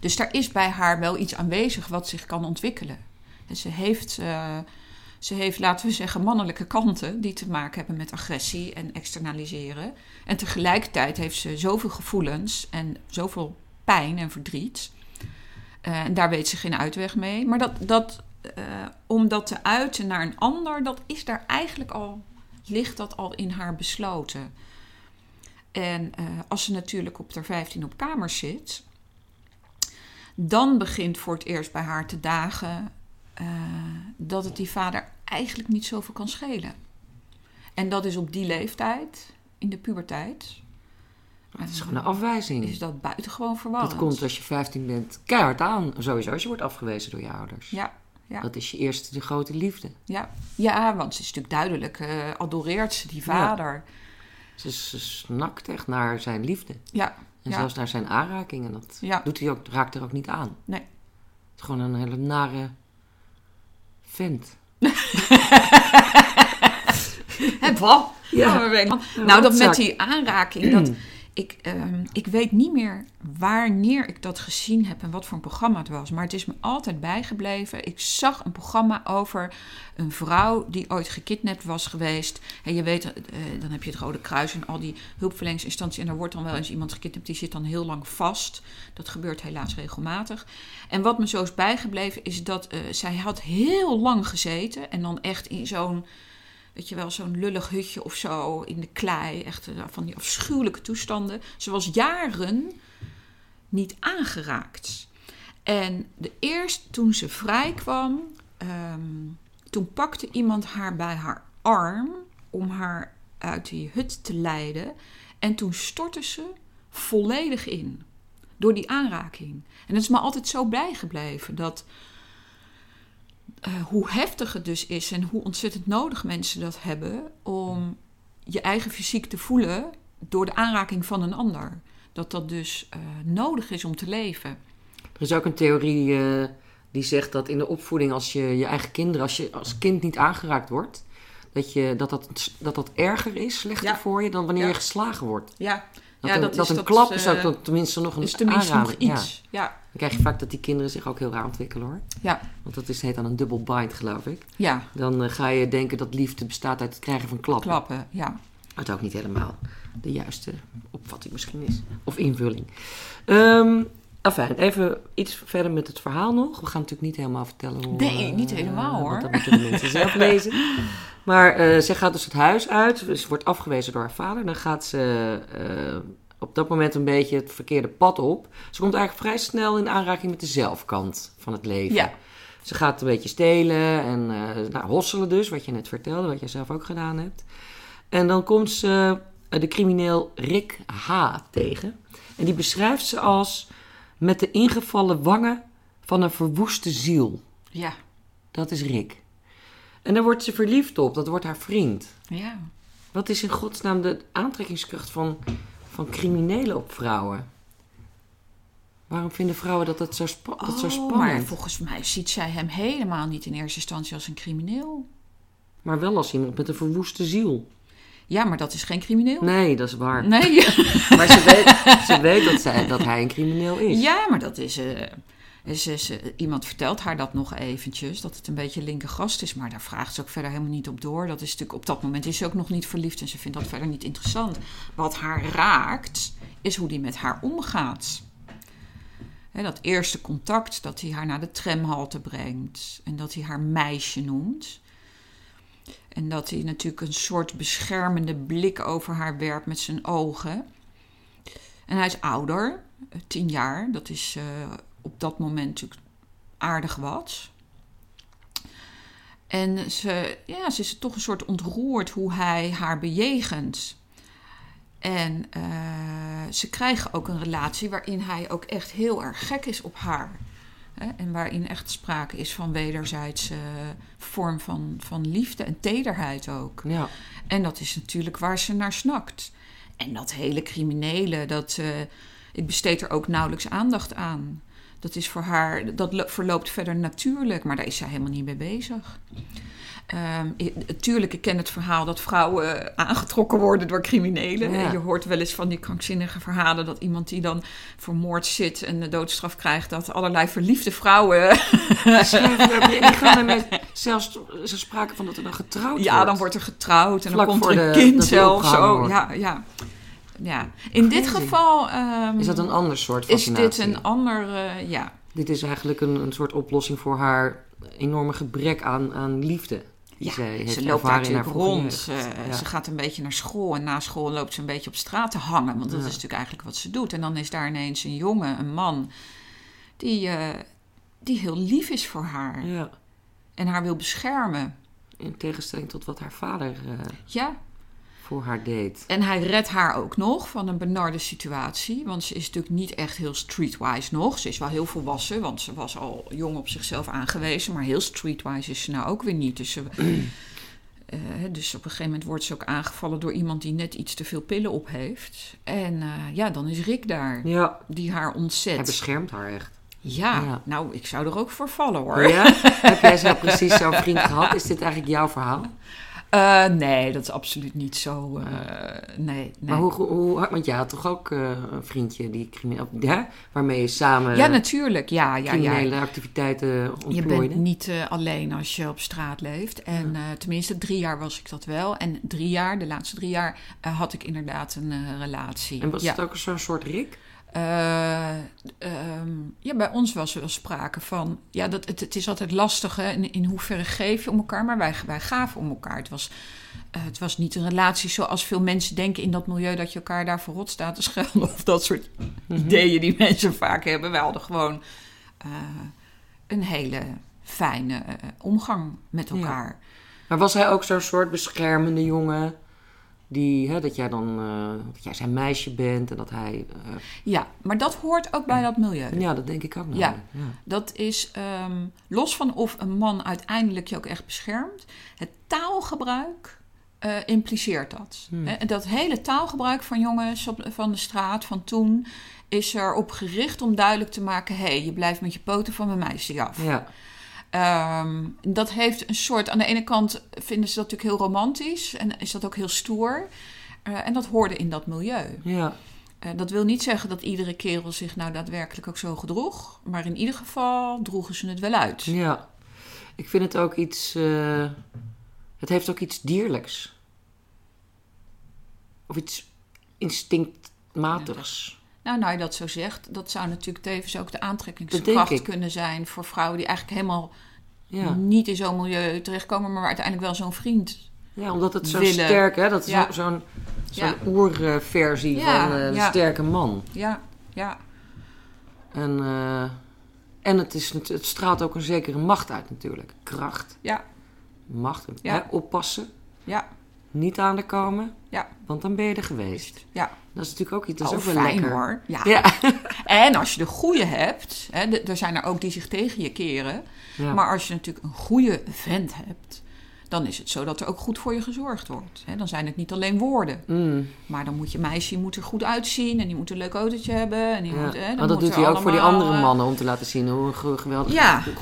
Dus daar is bij haar wel iets aanwezig wat zich kan ontwikkelen. En ze heeft, eh, ze heeft, laten we zeggen, mannelijke kanten die te maken hebben met agressie en externaliseren. En tegelijkertijd heeft ze zoveel gevoelens en zoveel pijn en verdriet. Eh, en daar weet ze geen uitweg mee. Maar dat, dat, eh, om dat te uiten naar een ander, dat is daar eigenlijk al, ligt dat al in haar besloten. En eh, als ze natuurlijk op haar 15 op kamer zit, dan begint voor het eerst bij haar te dagen eh, dat het die vader eigenlijk niet zoveel kan schelen. En dat is op die leeftijd, in de puberteit, Het is gewoon een afwijzing. is dat buitengewoon verwarrend. Dat komt als je 15 bent keihard aan. Sowieso als je wordt afgewezen door je ouders. Ja, ja. Dat is je eerste de grote liefde. ja, ja, want ze is natuurlijk duidelijk, eh, adoreert ze die vader. Ze, ze snakt echt naar zijn liefde. Ja, En Ja. zelfs naar zijn aanraking. En dat doet hij ook, raakt er ook niet aan. Nee. Het is gewoon een hele nare vent. Het wat? Ja. Nou, dat met die aanraking, dat, ik, ehm, ik weet niet meer wanneer ik dat gezien heb en wat voor een programma het was. Maar het is me altijd bijgebleven. Ik zag een programma over een vrouw die ooit gekidnapt was geweest. En je weet, eh, dan heb je het Rode Kruis en al die hulpverleningsinstanties. En daar wordt dan wel eens iemand gekidnapt, die zit dan heel lang vast. Dat gebeurt helaas regelmatig. En wat me zo is bijgebleven is dat eh, zij had heel lang gezeten. En dan echt in zo'n weet je wel, zo'n lullig hutje of zo in de klei. Echt eh, van die afschuwelijke toestanden. Ze was jaren niet aangeraakt. En de eerst toen ze vrij kwam, ehm, toen pakte iemand haar bij haar arm om haar uit die hut te leiden. En toen stortte ze volledig in. Door die aanraking. En het is me altijd zo bijgebleven dat eh, hoe heftig het dus is en hoe ontzettend nodig mensen dat hebben om je eigen fysiek te voelen door de aanraking van een ander. Dat dat dus eh, nodig is om te leven. Er is ook een theorie eh, die zegt dat in de opvoeding, als je je eigen kinderen, als je als kind niet aangeraakt wordt, dat je, dat, dat, dat, dat erger is, slechter Ja. voor je dan wanneer Ja. je geslagen wordt. Ja, Dat, Ja, een, dat dat is een klap is eh, ook dan tenminste nog een is tenminste nog. Ja. iets. Ja, Dan krijg je vaak dat die kinderen zich ook heel raar ontwikkelen hoor. ja, Want dat is, heet dan een dubbel bind geloof ik. ja. Dan eh, ga je denken dat liefde bestaat uit het krijgen van klappen. klappen. Ja. Wat ook niet helemaal de juiste opvatting misschien is. Of invulling. Ehm afijn, even iets verder met het verhaal nog. We gaan natuurlijk niet helemaal vertellen hoe... Nee, eh, niet helemaal, want hoor. Dat moeten de mensen zelf lezen. Maar eh zij gaat dus het huis uit. Ze wordt afgewezen door haar vader. Dan gaat ze eh, op dat moment een beetje het verkeerde pad op. Ze komt eigenlijk vrij snel in aanraking met de zelfkant van het leven. Ja. Ze gaat een beetje stelen en eh nou, hosselen dus, wat je net vertelde, wat jij zelf ook gedaan hebt. En dan komt ze eh, de crimineel Rick H. tegen. En die beschrijft ze als met de ingevallen wangen van een verwoeste ziel. ja. Dat is Rick. En daar wordt ze verliefd op. Dat wordt haar vriend. Ja. Wat is in godsnaam de aantrekkingskracht van, van criminelen op vrouwen? Waarom vinden vrouwen dat, dat, zo, spa dat zo Oh, spannend? maar volgens mij ziet zij hem helemaal niet in eerste instantie als een crimineel. Maar wel als iemand met een verwoeste ziel. Ja, maar dat is geen crimineel. Nee, dat is waar. Nee. Maar ze weet, ze weet dat, zij, dat hij een crimineel is. Ja, maar dat is. eh, is, is, eh, iemand vertelt haar dat nog eventjes, dat het een beetje linker gast is, maar daar vraagt ze ook verder helemaal niet op door. Dat is natuurlijk op dat moment is ze ook nog niet verliefd en ze vindt dat verder niet interessant. Wat haar raakt, is hoe die met haar omgaat. Dat eerste contact, dat hij haar naar de tramhalte brengt en dat hij haar meisje noemt. En dat hij natuurlijk een soort beschermende blik over haar werpt met zijn ogen. En hij is ouder, eh, tien jaar. Dat is eh, op dat moment natuurlijk aardig wat. En ze, ja, ze is toch een soort ontroerd hoe hij haar bejegent. En eh, ze krijgen ook een relatie waarin hij ook echt heel erg gek is op haar. Hè? En waarin echt sprake is van wederzijdse vorm van, van liefde en tederheid ook. Ja. En dat is natuurlijk waar ze naar snakt. En dat hele criminele, dat, eh, ik besteed er ook nauwelijks aandacht aan. Dat is voor haar, dat lo- verloopt verder natuurlijk, maar daar is zij helemaal niet mee bezig. Ik- tuurlijk, ik ken het verhaal dat vrouwen eh, aangetrokken worden door criminelen. Ja. Je hoort wel eens van die krankzinnige verhalen dat iemand die dan vermoord zit en de doodstraf krijgt, dat allerlei verliefde vrouwen. Die gaan ermee, zelfs ze spraken van dat er dan getrouwd Ja, wordt. dan wordt er getrouwd en Vlak dan komt voor er een de- kind zelfs. Oh, wordt. ja, ja. ja. In dit geval ehm, Is dat een ander soort is fascinatie? dit een ander... eh, ja. Dit is eigenlijk een, een soort oplossing voor haar enorme gebrek aan, aan liefde. Ja, heeft ze loopt daar natuurlijk rond. Ja. Ze gaat een beetje naar school en na school loopt ze een beetje op straat te hangen. Want dat Ja. is natuurlijk eigenlijk wat ze doet. En dan is daar ineens een jongen, een man, die, eh, die heel lief is voor haar. Ja. En haar wil beschermen. In tegenstelling tot wat haar vader eh, Ja, voor haar deed. En hij redt haar ook nog van een benarde situatie. Want ze is natuurlijk niet echt heel streetwise nog. Ze is wel heel volwassen, want ze was al jong op zichzelf aangewezen. Maar heel streetwise is ze nou ook weer niet. Dus, ze, eh, dus op een gegeven moment wordt ze ook aangevallen door iemand die net iets te veel pillen op heeft. En eh, ja, dan is Rick daar, Ja, die haar ontzet. hij beschermt haar echt. Ja, Ja. nou, ik zou er ook voor vallen hoor. Ja? Heb jij zo precies zo'n vriend gehad? Is dit eigenlijk jouw verhaal? Eh, nee, dat is absoluut niet zo. eh, nee, nee. Maar hoe, hoe, want jij had toch ook eh, een vriendje die crimineel, ja? waarmee je samen Ja, natuurlijk. Ja, ja, ja. criminele activiteiten Je ontplooide? bent niet alleen als je op straat leeft. En tenminste, drie jaar was ik dat wel. En drie jaar, de laatste drie jaar, had ik inderdaad een relatie. En was ja. het ook zo'n soort Rick? Eh, ehm, ja, bij ons was er wel sprake van. Ja, dat, het, het is altijd lastig hè, in, in hoeverre geef je om elkaar. Maar wij, wij gaven om elkaar. Het was, eh, het was niet een relatie zoals veel mensen denken in dat milieu dat je elkaar daar verrot staat te schelden. Of dat soort ideeën die mensen vaak hebben. Wij hadden gewoon eh, een hele fijne omgang met Ja. elkaar. Maar was hij ook zo'n soort beschermende jongen? Die, hè, dat jij dan, eh, dat jij zijn meisje bent en dat hij... eh, Ja, maar dat hoort ook bij dat milieu. ja, dat denk ik ook. Ja. ja. Dat is ehm, los van of een man uiteindelijk je ook echt beschermt. Het taalgebruik eh, impliceert dat. Hmm. Dat hele taalgebruik van jongens op, van de straat van toen is erop gericht om duidelijk te maken: hé, hey, je blijft met je poten van mijn meisje af. Ja. Ehm, dat heeft een soort. Aan de ene kant vinden ze dat natuurlijk heel romantisch en is dat ook heel stoer. Eh, en dat hoorde in dat milieu. ja. Eh, dat wil niet zeggen dat iedere kerel zich nou daadwerkelijk ook zo gedroeg. Maar in ieder geval droegen ze het wel uit. Ja. Ik vind het ook iets... eh, het heeft ook iets dierlijks. Of iets instinctmatigs. Nou, nou je dat zo zegt, dat zou natuurlijk tevens ook de aantrekkingskracht kunnen zijn voor vrouwen die eigenlijk helemaal Ja. niet in zo'n milieu terechtkomen, maar uiteindelijk wel zo'n vriend. ja, omdat het zo willen. sterk is. Dat is Ja. zo'n zo'n Ja. oerversie van eh, de ja. sterke man. Ja, ja, En, eh, en het, is, het straalt ook een zekere macht uit natuurlijk. Kracht, ja, macht. Hè, oppassen, ja, niet aan de komen, ja, want dan ben je er geweest. ja. Dat is natuurlijk ook iets, dat is Oh, ook wel fijn lekker. hoor. Ja. Ja. En als je de goede hebt, hè, er zijn er ook die zich tegen je keren. Ja. Maar als je natuurlijk een goede vent hebt, dan is het zo dat er ook goed voor je gezorgd wordt. Hè? Dan zijn het niet alleen woorden. Mm. Maar dan moet je meisje moet er goed uitzien en die moet een leuk autootje hebben. En die Ja. moet, hè, dan Maar dat moet doet hij ook voor die andere eh, mannen om te laten zien hoe een ge- geweldig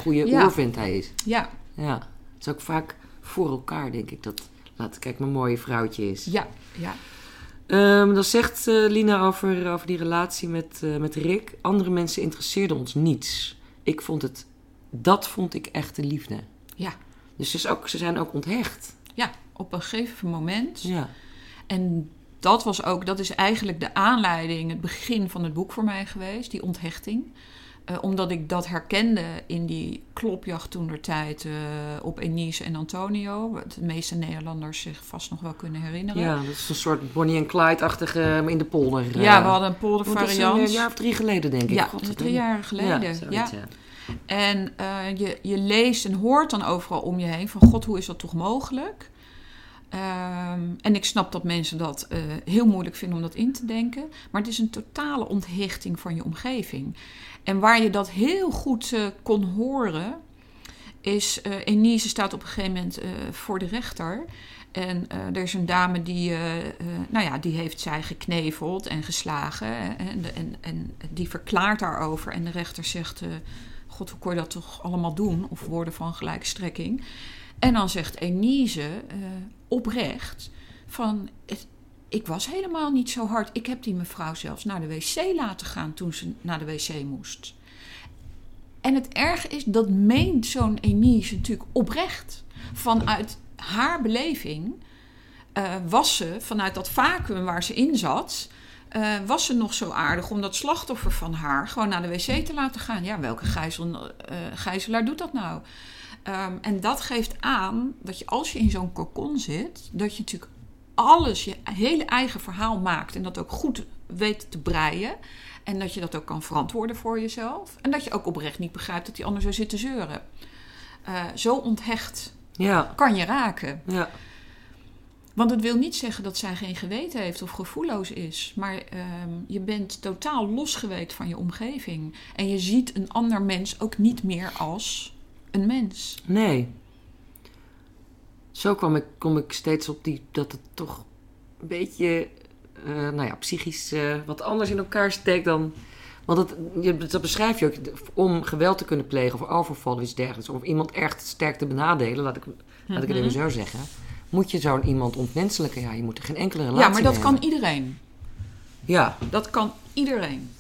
goede oervent hij is. Ja, Ja, het is ook vaak voor elkaar, denk ik. Dat, laat kijk, mijn mooie vrouwtje is. ja, ja. Ehm, dan zegt eh, Lina over, over die relatie met, eh, met Rick. Andere mensen interesseerden ons niets. Ik vond het, dat vond ik echte liefde. Ja. Dus ze, is ook, ze zijn ook onthecht. Ja, op een gegeven moment. Ja. En dat was ook, dat is eigenlijk de aanleiding, het begin van het boek voor mij geweest, die onthechting. Eh, omdat ik dat herkende in die klopjacht toen der tijd eh, op Enise en Antonio. Wat de meeste Nederlanders zich vast nog wel kunnen herinneren. ja, dat is een soort Bonnie en Clyde-achtige eh, in de polder. Ja, we hadden een Want dat is poldervariant. een jaar of drie geleden, denk ik. Ja, God, drie jaar geleden. Ja, Ja, zoiets, ja. En je, je leest en hoort dan overal om je heen van God, hoe is dat toch mogelijk? Ehm, en ik snap dat mensen dat heel moeilijk vinden om dat in te denken. Maar het is een totale onthechting van je omgeving. En waar je dat heel goed eh, kon horen, is uh, Enise staat op een gegeven moment eh, voor de rechter. En eh, er is een dame die, eh, eh, nou ja, die heeft zij gekneveld en geslagen. En, en, en die verklaart daarover. En de rechter zegt, eh, god, hoe kon je dat toch allemaal doen? Of woorden van gelijke strekking. En dan zegt Enise eh, oprecht van... ik was helemaal niet zo hard. Ik heb die mevrouw zelfs naar de wc laten gaan toen ze naar de wc moest. En het erge is, dat meent zo'n Enise natuurlijk oprecht. Vanuit haar beleving uh, was ze, vanuit dat vacuüm waar ze in zat... Uh, was ze nog zo aardig om dat slachtoffer van haar gewoon naar de wc te laten gaan? Ja, welke gijzel, uh, gijzelaar doet dat nou? Um, en dat geeft aan dat je als je in zo'n kokon zit, dat je natuurlijk alles, je hele eigen verhaal maakt en dat ook goed weet te breien. En dat je dat ook kan verantwoorden voor jezelf. En dat je ook oprecht niet begrijpt dat die ander zo zit te zeuren. Uh, zo onthecht ja. kan je raken. Ja. Want het wil niet zeggen dat zij geen geweten heeft of gevoelloos is. Maar um, je bent totaal losgeweekt van je omgeving. En je ziet een ander mens ook niet meer als een mens. Nee. Zo kwam ik, kom ik steeds op die, dat het toch een beetje, uh, nou ja, psychisch uh, wat anders in elkaar steekt dan... Want je, dat beschrijf je ook, om geweld te kunnen plegen of overvallen of iets dergelijks. Of iemand echt sterk te benadelen, laat ik, laat ik het even zo zeggen. Moet je zo'n iemand ontmenselijken? Ja, je moet er geen enkele relatie Ja, maar dat kan iedereen. Ja, Dat kan iedereen.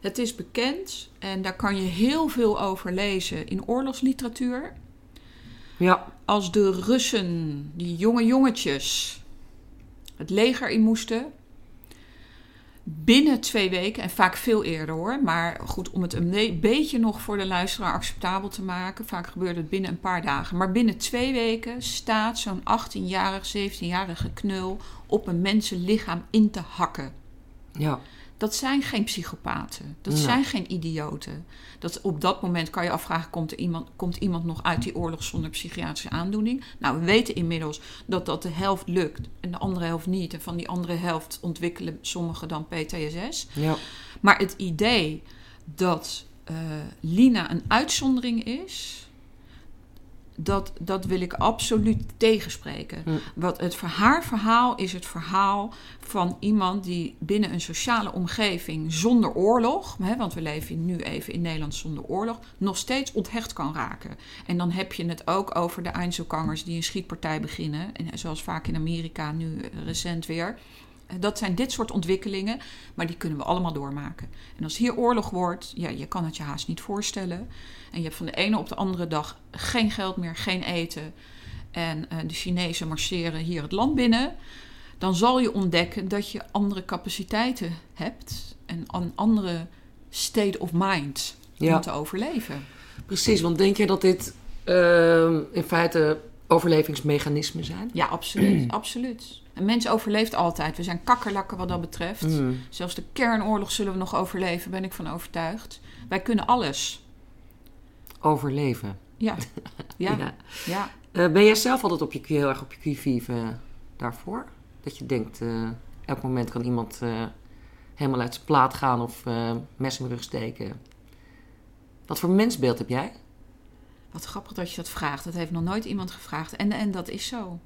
Het is bekend en daar kan je heel veel over lezen in oorlogsliteratuur. Ja, Als de Russen, die jonge jongetjes, het leger in moesten. Binnen twee weken, en vaak veel eerder hoor, maar goed, om het een be- beetje nog voor de luisteraar acceptabel te maken, vaak gebeurt het binnen een paar dagen, maar binnen twee weken staat zo'n 18-jarig, 17-jarige knul op een mensenlichaam in te hakken. ja, Dat zijn geen psychopaten. Dat zijn geen idioten. Dat op dat moment kan je afvragen: komt, er iemand, komt iemand nog uit die oorlog zonder psychiatrische aandoening? Nou, we weten inmiddels dat dat de helft lukt en de andere helft niet. En van die andere helft ontwikkelen sommigen dan PTSS. ja, Maar het idee dat eh, Lina een uitzondering is. Dat, dat wil ik absoluut tegenspreken. Hm. Wat het, haar verhaal is het verhaal van iemand die binnen een sociale omgeving zonder oorlog, hè, want we leven nu even in Nederland zonder oorlog, nog steeds onthecht kan raken. En dan heb je het ook over de Einzelgangers die een schietpartij beginnen, en zoals vaak in Amerika nu eh, recent weer. Eh, Dat zijn dit soort ontwikkelingen, maar die kunnen we allemaal doormaken. En als hier oorlog wordt, ja, je kan het je haast niet voorstellen. En je hebt van de ene op de andere dag geen geld meer, geen eten. En eh, de Chinezen marcheren hier het land binnen. Dan zal je ontdekken dat je andere capaciteiten hebt. En een andere state of mind Ja. om te overleven. precies. Want denk je dat dit ehm, in feite overlevingsmechanismen zijn? Ja, absoluut. absoluut. Een mens overleeft altijd. We zijn kakkerlakken wat dat betreft. Mm. Zelfs de kernoorlog zullen we nog overleven, ben ik van overtuigd. Wij kunnen alles. Overleven. Ja, ja, Ja. ja. Eh, ben jij zelf altijd op je, heel erg op je qui-vive daarvoor? Dat je denkt, eh, elk moment kan iemand eh, helemaal uit zijn plaat gaan of mes in mijn rug steken. Wat voor mensbeeld heb jij? Wat grappig dat je dat vraagt. Dat heeft nog nooit iemand gevraagd. En, en dat is zo.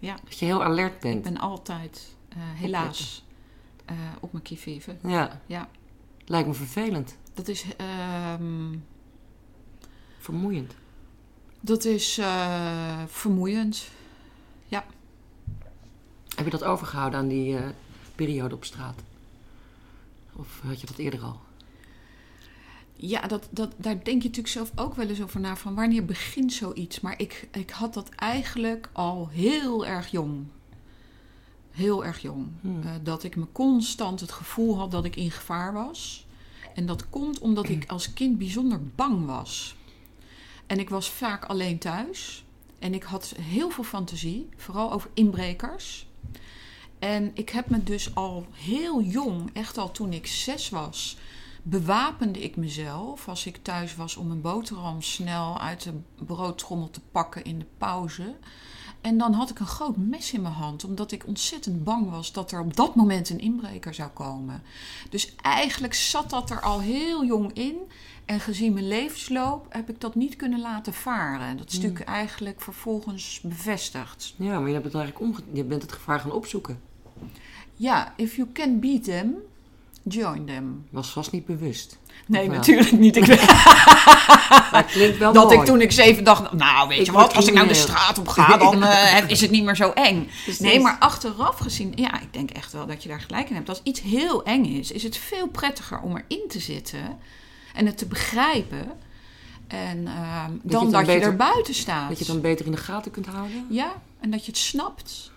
Dat je heel alert Ik bent. ben altijd, helaas, op mijn kievieven. Ja. Ja. Lijkt me vervelend. Dat is, ehm, Vermoeiend. dat is eh, vermoeiend. Heb je dat overgehouden aan die eh, periode op straat? Of had je dat eerder al? Ja, dat, dat, daar denk je natuurlijk zelf ook wel eens over na. Van wanneer begint zoiets? Maar ik, ik had dat eigenlijk al heel erg jong. Heel erg jong. Hmm. Eh, dat ik me constant het gevoel had dat ik in gevaar was. En dat komt omdat ik als kind bijzonder bang was. En ik was vaak alleen thuis. En ik had heel veel fantasie, vooral over inbrekers. En ik heb me dus al heel jong, echt al toen ik zes was, bewapende ik mezelf als ik thuis was om een boterham snel uit de broodtrommel te pakken in de pauze. En dan had ik een groot mes in mijn hand, omdat ik ontzettend bang was dat er op dat moment een inbreker zou komen. Dus eigenlijk zat dat er al heel jong in. En gezien mijn levensloop heb ik dat niet kunnen laten varen. Dat is Hmm. natuurlijk eigenlijk vervolgens bevestigd. Ja, maar je, hebt het eigenlijk omge- je bent het gevaar gaan opzoeken. Ja, if you can beat them, join them. Was vast niet bewust. Nee, natuurlijk niet. Ik Maar klinkt wel dat mooi. ik toen ik zeven dacht, nou weet Ik je wat, als ik nou de straat op ga, dan eh, is het niet meer zo eng. Nee, maar achteraf gezien, ja, ik denk echt wel dat je daar gelijk in hebt. Als iets heel eng is, is het veel prettiger om erin te zitten en het te begrijpen. En ehm, je dan dat je beter- er buiten staat. Dat je het dan beter in de gaten kunt houden? Ja, en dat je het snapt.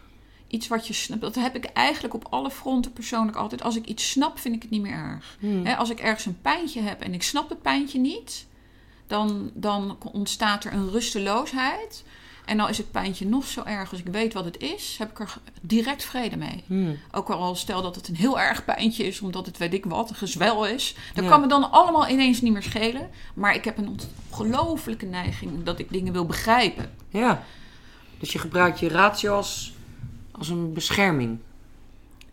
Iets wat je snapt. Dat heb ik eigenlijk op alle fronten persoonlijk altijd. Als ik iets snap, vind ik het niet meer erg. Hmm. Als ik ergens een pijntje heb en ik snap het pijntje niet, dan, dan ontstaat er een rusteloosheid. En dan is het pijntje nog zo erg als ik weet wat het is, heb ik er direct vrede mee. Hmm. Ook al stel dat het een heel erg pijntje is, omdat het weet ik wat, een gezwel is. Dat Ja. kan me dan allemaal ineens niet meer schelen. Maar ik heb een ongelofelijke neiging dat ik dingen wil begrijpen. Ja. Dus je gebruikt je ratio als, als een bescherming.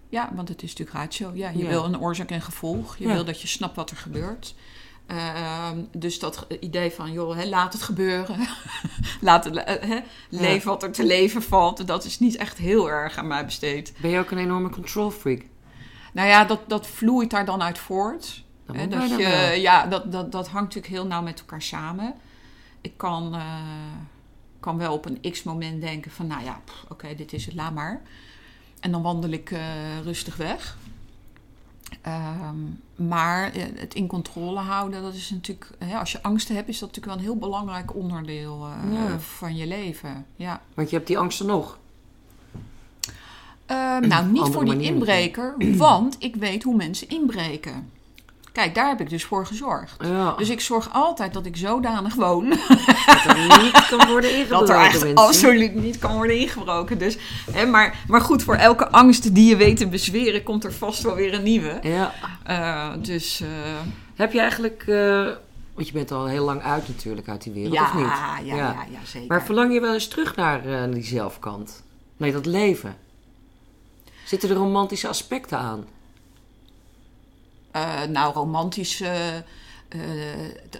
Ja, want het is natuurlijk ratio. Ja, je Ja. wil een oorzaak en gevolg. Je Ja. wil dat je snapt wat er gebeurt. Ehm, dus dat idee van, joh, hè, laat het gebeuren. laat het, eh, hè, leven wat er te leven valt. Dat is niet echt heel erg aan mij besteed. Ben je ook een enorme control freak? Nou ja, dat, dat vloeit daar dan uit voort. Dat Hè, je, ja, dat, dat, dat hangt natuurlijk heel nauw met elkaar samen. Ik kan, eh, kan wel op een x-moment denken van, nou ja, oké, dit is het, laat maar. En dan wandel ik eh, rustig weg. Ehm, maar eh, het in controle houden, dat is natuurlijk, hè, als je angsten hebt, is dat natuurlijk wel een heel belangrijk onderdeel eh, Ja. van je leven. Ja. Want je hebt die angsten nog. Ehm, nou, niet voor die inbreker, want ik weet hoe mensen inbreken. Kijk, daar heb ik dus voor gezorgd. Ja. Dus ik zorg altijd dat ik zodanig woon dat er niet kan worden ingebroken. dat er absoluut niet kan worden ingebroken. Dus, hè, maar, maar goed, voor elke angst die je weet te bezweren, komt er vast wel weer een nieuwe. Ja. Eh, dus eh, Heb je eigenlijk... eh, want je bent al heel lang uit natuurlijk, uit die wereld, ja, of niet? ja, ja, ja, zeker. Maar verlang je wel eens terug naar die zelfkant? Nee, dat leven. Zitten er romantische aspecten aan? Eh, nou, romantisch, eh, eh,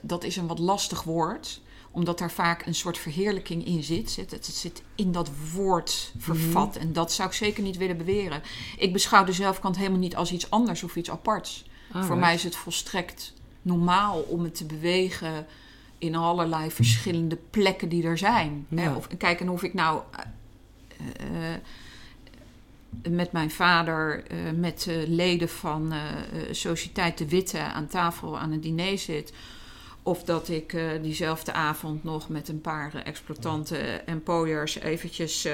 dat is een wat lastig woord. Omdat daar vaak een soort verheerlijking in zit. Het, het zit in dat woord vervat. En dat zou ik zeker niet willen beweren. Ik beschouw de zelfkant helemaal niet als iets anders of iets aparts. Voor Alright. mij is het volstrekt normaal om het te bewegen in allerlei verschillende plekken die er zijn. Hè? Of, kijk, en of ik nou met mijn vader, eh, met leden van eh Sociëteit de Witte aan tafel aan het diner zit. Of dat ik eh, diezelfde avond nog met een paar exploitanten en pooiers eventjes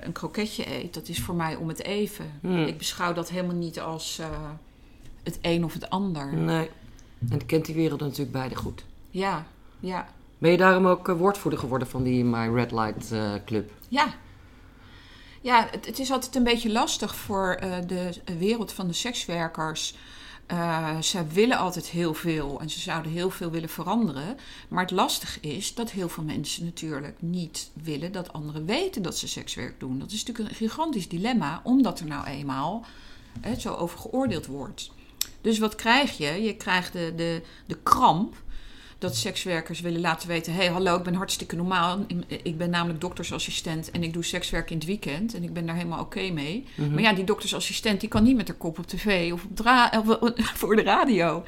een kroketje eet. Dat is voor mij om het even. Hmm. Ik beschouw dat helemaal niet als het een of het ander. Nee. En kent die wereld natuurlijk beide goed. Ja, ja, Ben je daarom ook woordvoerder geworden van die My Red Light Club? ja. Ja, het, het is altijd een beetje lastig voor eh, de wereld van de sekswerkers. Eh, zij willen altijd heel veel en ze zouden heel veel willen veranderen. Maar het lastig is dat heel veel mensen natuurlijk niet willen dat anderen weten dat ze sekswerk doen. Dat is natuurlijk een gigantisch dilemma, omdat er nou eenmaal hè, zo over geoordeeld wordt. Dus wat krijg je? Je krijgt de, de, de kramp dat sekswerkers willen laten weten: hé, hey, hallo, ik ben hartstikke normaal. Ik ben namelijk doktersassistent en ik doe sekswerk in het weekend. En ik ben daar helemaal oké mee. Mhm. Maar ja, die doktersassistent die kan niet met haar kop op tv of, op dra- of voor de radio.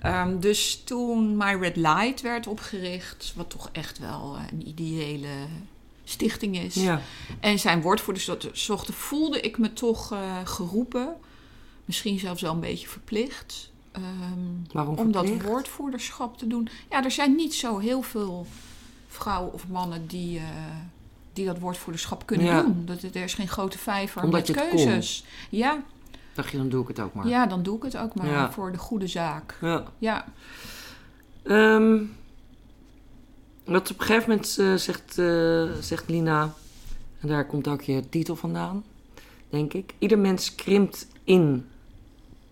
Ehm, dus toen My Red Light werd opgericht, wat toch echt wel eh, een ideële stichting is. Ja. En zijn woordvoerders zochten, voelde ik me toch eh, geroepen. Misschien zelfs wel een beetje verplicht. Ehm, Waarom om dat woordvoerderschap te doen. Ja, er zijn niet zo heel veel vrouwen of mannen die, eh, die dat woordvoerderschap kunnen Ja. doen. Dat, er is geen grote vijver Omdat met keuzes. Ja, Dacht je, dan doe ik het ook maar. ja, dan doe ik het ook maar Ja. voor de goede zaak. Ja. Ja, Ehm, wat op een gegeven moment eh, zegt, eh, zegt Lina, en daar komt ook je titel vandaan, denk ik. Ieder mens krimpt in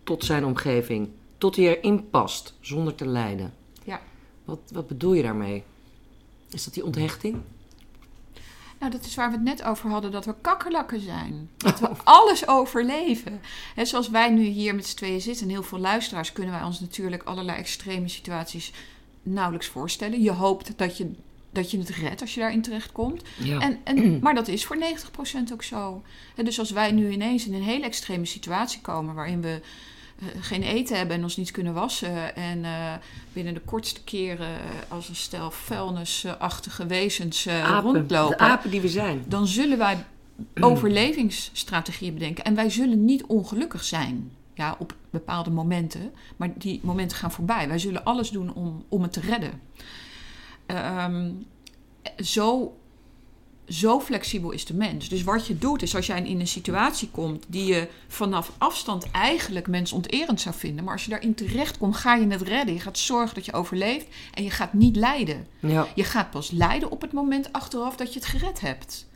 tot zijn omgeving, tot hij erin past, zonder te lijden. Ja. Wat, wat bedoel je daarmee? Is dat die onthechting? nou dat is waar we het net over hadden, dat we kakkerlakken zijn. Dat we alles overleven. Hè, zoals wij nu hier met z'n tweeën zitten en heel veel luisteraars... kunnen wij ons natuurlijk allerlei extreme situaties nauwelijks voorstellen. Je hoopt dat je, dat je het redt als je daarin terechtkomt. Ja. En, en, maar dat is voor 90% ook zo. Hè, dus als wij nu ineens in een hele extreme situatie komen... waarin we geen eten hebben en ons niet kunnen wassen... en eh, binnen de kortste keren eh, als een stel vuilnisachtige wezens eh, apen, rondlopen... de apen die we zijn. dan zullen wij overlevingsstrategieën bedenken. En wij zullen niet ongelukkig zijn. Ja, op bepaalde momenten. Maar die momenten gaan voorbij. Wij zullen alles doen om, om het te redden. Ehm, zo, zo flexibel is de mens. Dus wat je doet is als jij in een situatie komt die je vanaf afstand eigenlijk mensonterend zou vinden. Maar als je daarin terecht komt, ga je het redden. Je gaat zorgen dat je overleeft en je gaat niet lijden. Ja. Je gaat pas lijden op het moment achteraf dat je het gered hebt.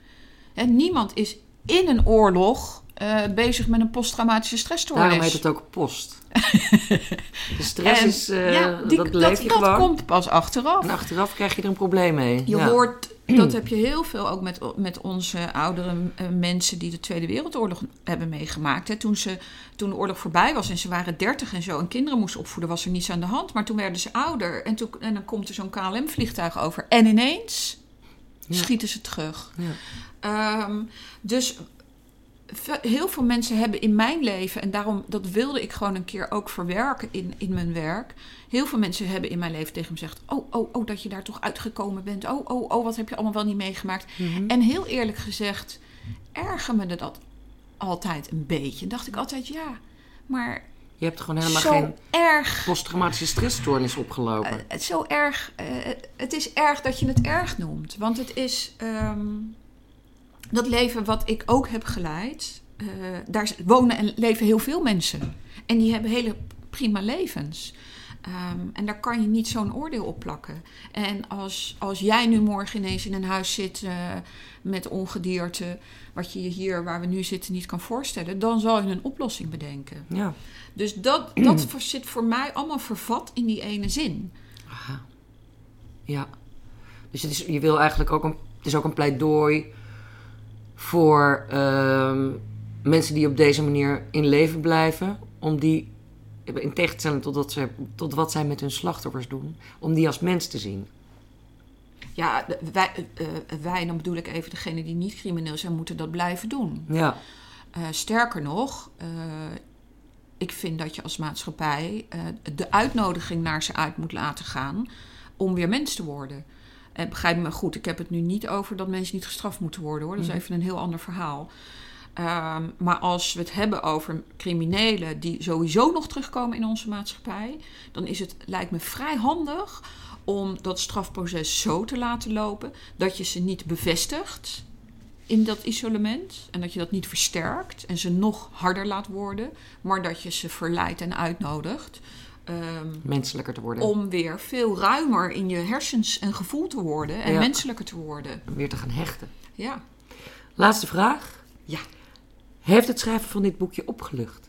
Hè, niemand is in een oorlog eh, bezig met een posttraumatische stressstoornis. Daarom heet het ook post. de stress En, is, eh, ja, die- dat dat komt pas achteraf. En achteraf krijg je er een probleem mee. Je ja. hoort, dat heb je heel veel ook met, met onze oudere eh, mensen die de Tweede Wereldoorlog hebben meegemaakt. Hè. Toen, ze, toen de oorlog voorbij was en ze waren dertig en zo en kinderen moesten opvoeden, was er niets aan de hand. Maar toen werden ze ouder en, toen, en dan komt er zo'n KLM-vliegtuig over en ineens Ja. schieten ze terug. Ja. Ehm, dus heel veel mensen hebben in mijn leven, en daarom dat wilde ik gewoon een keer ook verwerken in, in mijn werk. Heel veel mensen hebben in mijn leven tegen me gezegd: Oh, oh, oh, dat je daar toch uitgekomen bent. Oh, oh, oh, wat heb je allemaal wel niet meegemaakt. Mhm. En heel eerlijk gezegd, erger me dat altijd een beetje. En dacht ik altijd: Ja, maar Je hebt gewoon helemaal zo geen erg. posttraumatische stressstoornis opgelopen. Eh, het, is zo erg, eh, het is erg dat je het erg noemt. Want het is ehm, dat leven wat ik ook heb geleid. eh, daar wonen en leven heel veel mensen. En die hebben hele prima levens. Ehm, en daar kan je niet zo'n oordeel op plakken. En als, als jij nu morgen ineens in een huis zit eh, met ongedierte, wat je je hier waar we nu zitten niet kan voorstellen, dan zal je een oplossing bedenken. ja. Dus dat, dat zit voor mij allemaal vervat in die ene zin. Aha. Ja. Dus het is, je wil eigenlijk ook een, het is ook een pleidooi voor ehm, mensen die op deze manier in leven blijven, om die, in tegenstelling tot, dat ze, tot wat zij met hun slachtoffers doen, om die als mens te zien. Ja, wij, eh, wij, dan bedoel ik even degene die niet crimineel zijn, moeten dat blijven doen. Ja. Eh, sterker nog, ik vind dat je als maatschappij de uitnodiging naar ze uit moet laten gaan om weer mens te worden. En begrijp me goed, ik heb het nu niet over dat mensen niet gestraft moeten worden hoor. Dat is Mhm. even een heel ander verhaal. Ehm, maar als we het hebben over criminelen die sowieso nog terugkomen in onze maatschappij, dan is het, lijkt me vrij handig om dat strafproces zo te laten lopen dat je ze niet bevestigt in dat isolement en dat je dat niet versterkt en ze nog harder laat worden, maar dat je ze verleidt en uitnodigt ehm, Menselijker te worden. om weer veel ruimer in je hersens en gevoel te worden en Ja. menselijker te worden. Om weer te gaan hechten. Ja. Laatste vraag. Ja. Heeft het schrijven van dit boekje opgelucht?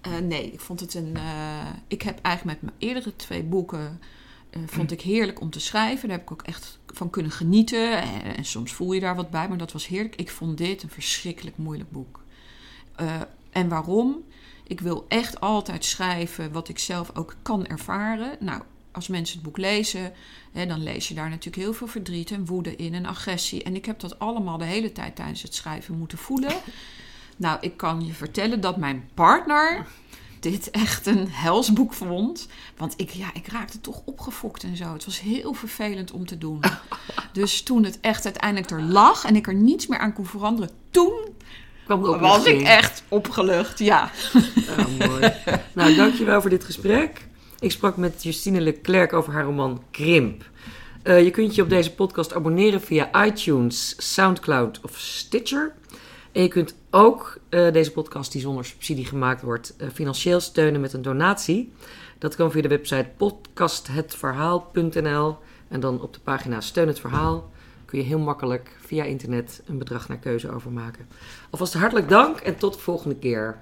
Eh, nee, ik vond het een. eh, ik heb eigenlijk met mijn eerdere twee boeken. eh, vond ik heerlijk om te schrijven. Daar heb ik ook echt van kunnen genieten. En, en soms voel je daar wat bij, maar dat was heerlijk. Ik vond dit een verschrikkelijk moeilijk boek. En waarom? Ik wil echt altijd schrijven wat ik zelf ook kan ervaren. Nou, als mensen het boek lezen, hè, dan lees je daar natuurlijk heel veel verdriet en woede in en agressie. En ik heb dat allemaal de hele tijd tijdens het schrijven moeten voelen. Nou, ik kan je vertellen dat mijn partner dit echt een helsboek vond. Want ik, ja, ik raakte toch opgefokt en zo. Het was heel vervelend om te doen. Dus toen het echt uiteindelijk er lag en ik er niets meer aan kon veranderen, toen Kwam was ik echt opgelucht. Ja. Ah, mooi. nou, dankjewel voor dit gesprek. Ik sprak met Justine Leclerc over haar roman Krimp. Eh, je kunt je op deze podcast abonneren via iTunes, Soundcloud of Stitcher. En je kunt ook eh, deze podcast, die zonder subsidie gemaakt wordt, eh, financieel steunen met een donatie. Dat kan via de website podcasthetverhaal.nl. En dan op de pagina Steun het Verhaal kun je heel makkelijk via internet een bedrag naar keuze overmaken. Alvast hartelijk dank en tot de volgende keer.